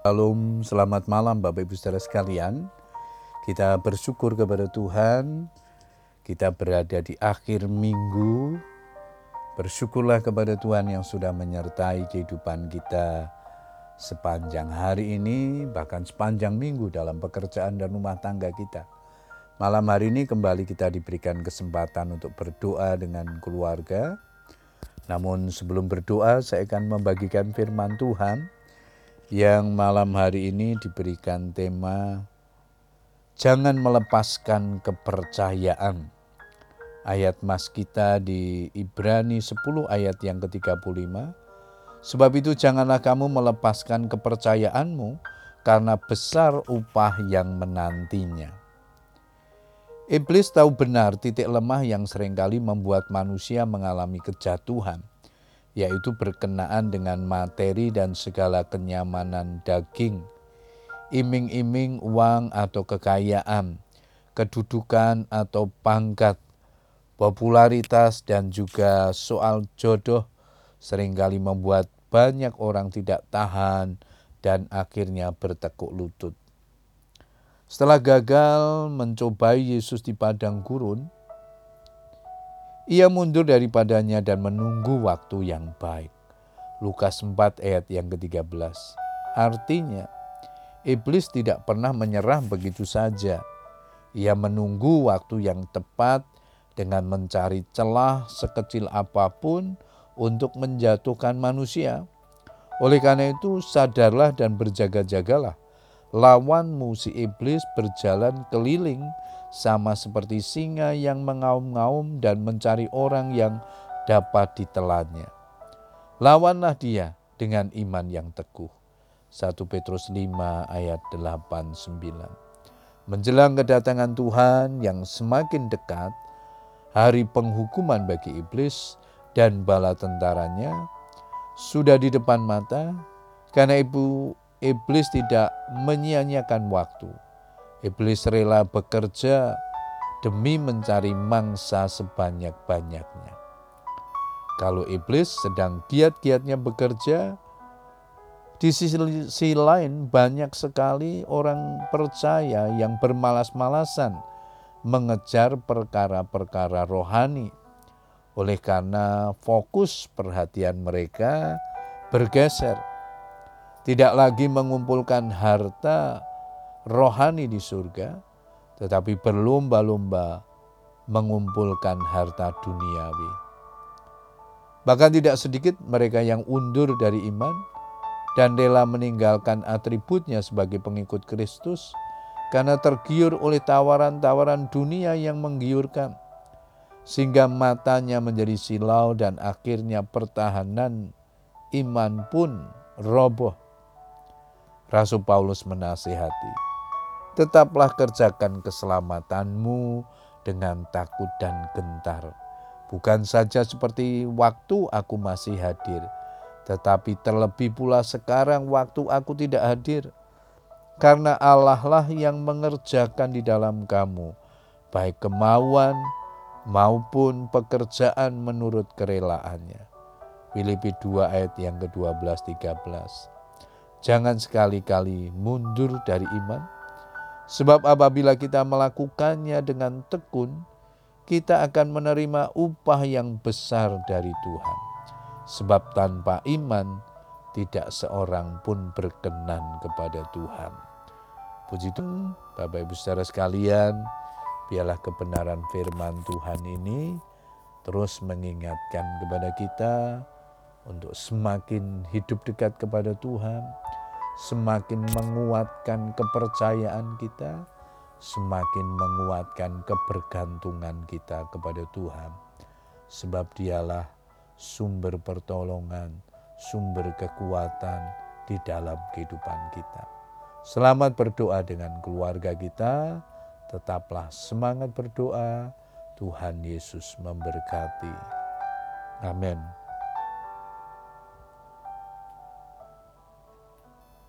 Shalom, selamat malam Bapak Ibu Saudara sekalian. Kita bersyukur kepada Tuhan, kita berada di akhir minggu. Bersyukurlah kepada Tuhan yang sudah menyertai kehidupan kita sepanjang hari ini, bahkan sepanjang minggu dalam pekerjaan dan rumah tangga kita. Malam hari ini kembali kita diberikan kesempatan untuk berdoa dengan keluarga. Namun sebelum berdoa, saya akan membagikan firman Tuhan yang malam hari ini diberikan tema Jangan melepaskan kepercayaan. Ayat mas kita di Ibrani 10 ayat yang ke-35. Sebab itu janganlah kamu melepaskan kepercayaanmu karena besar upah yang menantinya. Iblis tahu benar titik lemah yang sering kali membuat manusia mengalami kejatuhan yaitu berkenaan dengan materi dan segala kenyamanan daging, iming-iming uang atau kekayaan, kedudukan atau pangkat, popularitas dan juga soal jodoh sering kali membuat banyak orang tidak tahan dan akhirnya bertekuk lutut. Setelah gagal mencobai Yesus di padang gurun, ia mundur daripadanya dan menunggu waktu yang baik. Lukas 4 ayat yang ke-13. Artinya, iblis tidak pernah menyerah begitu saja. Ia menunggu waktu yang tepat dengan mencari celah sekecil apa pun untuk menjatuhkan manusia. Oleh karena itu, sadarlah dan berjaga-jagalah. Lawanmu si iblis berjalan keliling sama seperti singa yang mengaum-ngaum dan mencari orang yang dapat ditelannya. Lawanlah dia dengan iman yang teguh. 1 Petrus 5 ayat 8 9. Menjelang kedatangan Tuhan yang semakin dekat, hari penghukuman bagi iblis dan bala tentaranya sudah di depan mata, karena ibu iblis tidak menyia-nyiakan waktu Iblis rela bekerja demi mencari mangsa sebanyak-banyaknya. Kalau iblis sedang giat-giatnya bekerja, di sisi lain banyak sekali orang percaya yang bermalas-malasan mengejar perkara-perkara rohani. Oleh karena fokus perhatian mereka bergeser. Tidak lagi mengumpulkan harta rohani di surga, tetapi berlomba-lomba mengumpulkan harta duniawi. Bahkan tidak sedikit mereka yang undur dari iman dan rela meninggalkan atributnya sebagai pengikut Kristus karena tergiur oleh tawaran-tawaran dunia yang menggiurkan, sehingga matanya menjadi silau dan akhirnya pertahanan iman pun roboh. Rasul Paulus menasihati, tetaplah kerjakan keselamatanmu dengan takut dan gentar. Bukan saja seperti waktu aku masih hadir, tetapi terlebih pula sekarang waktu aku tidak hadir. Karena Allah lah yang mengerjakan di dalam kamu, baik kemauan maupun pekerjaan menurut kerelaannya. Filipi 2 ayat yang ke-12 13. Jangan sekali-kali mundur dari iman, sebab apabila kita melakukannya dengan tekun, kita akan menerima upah yang besar dari Tuhan. Sebab tanpa iman, tidak seorang pun berkenan kepada Tuhan. Puji Tuhan, Bapak Ibu saudara sekalian, biarlah kebenaran firman Tuhan ini terus mengingatkan kepada kita untuk semakin hidup dekat kepada Tuhan, semakin menguatkan kepercayaan kita, semakin menguatkan kebergantungan kita kepada Tuhan. Sebab dialah sumber pertolongan, sumber kekuatan di dalam kehidupan kita. Selamat berdoa dengan keluarga kita, tetaplah semangat berdoa, Tuhan Yesus memberkati. Amin.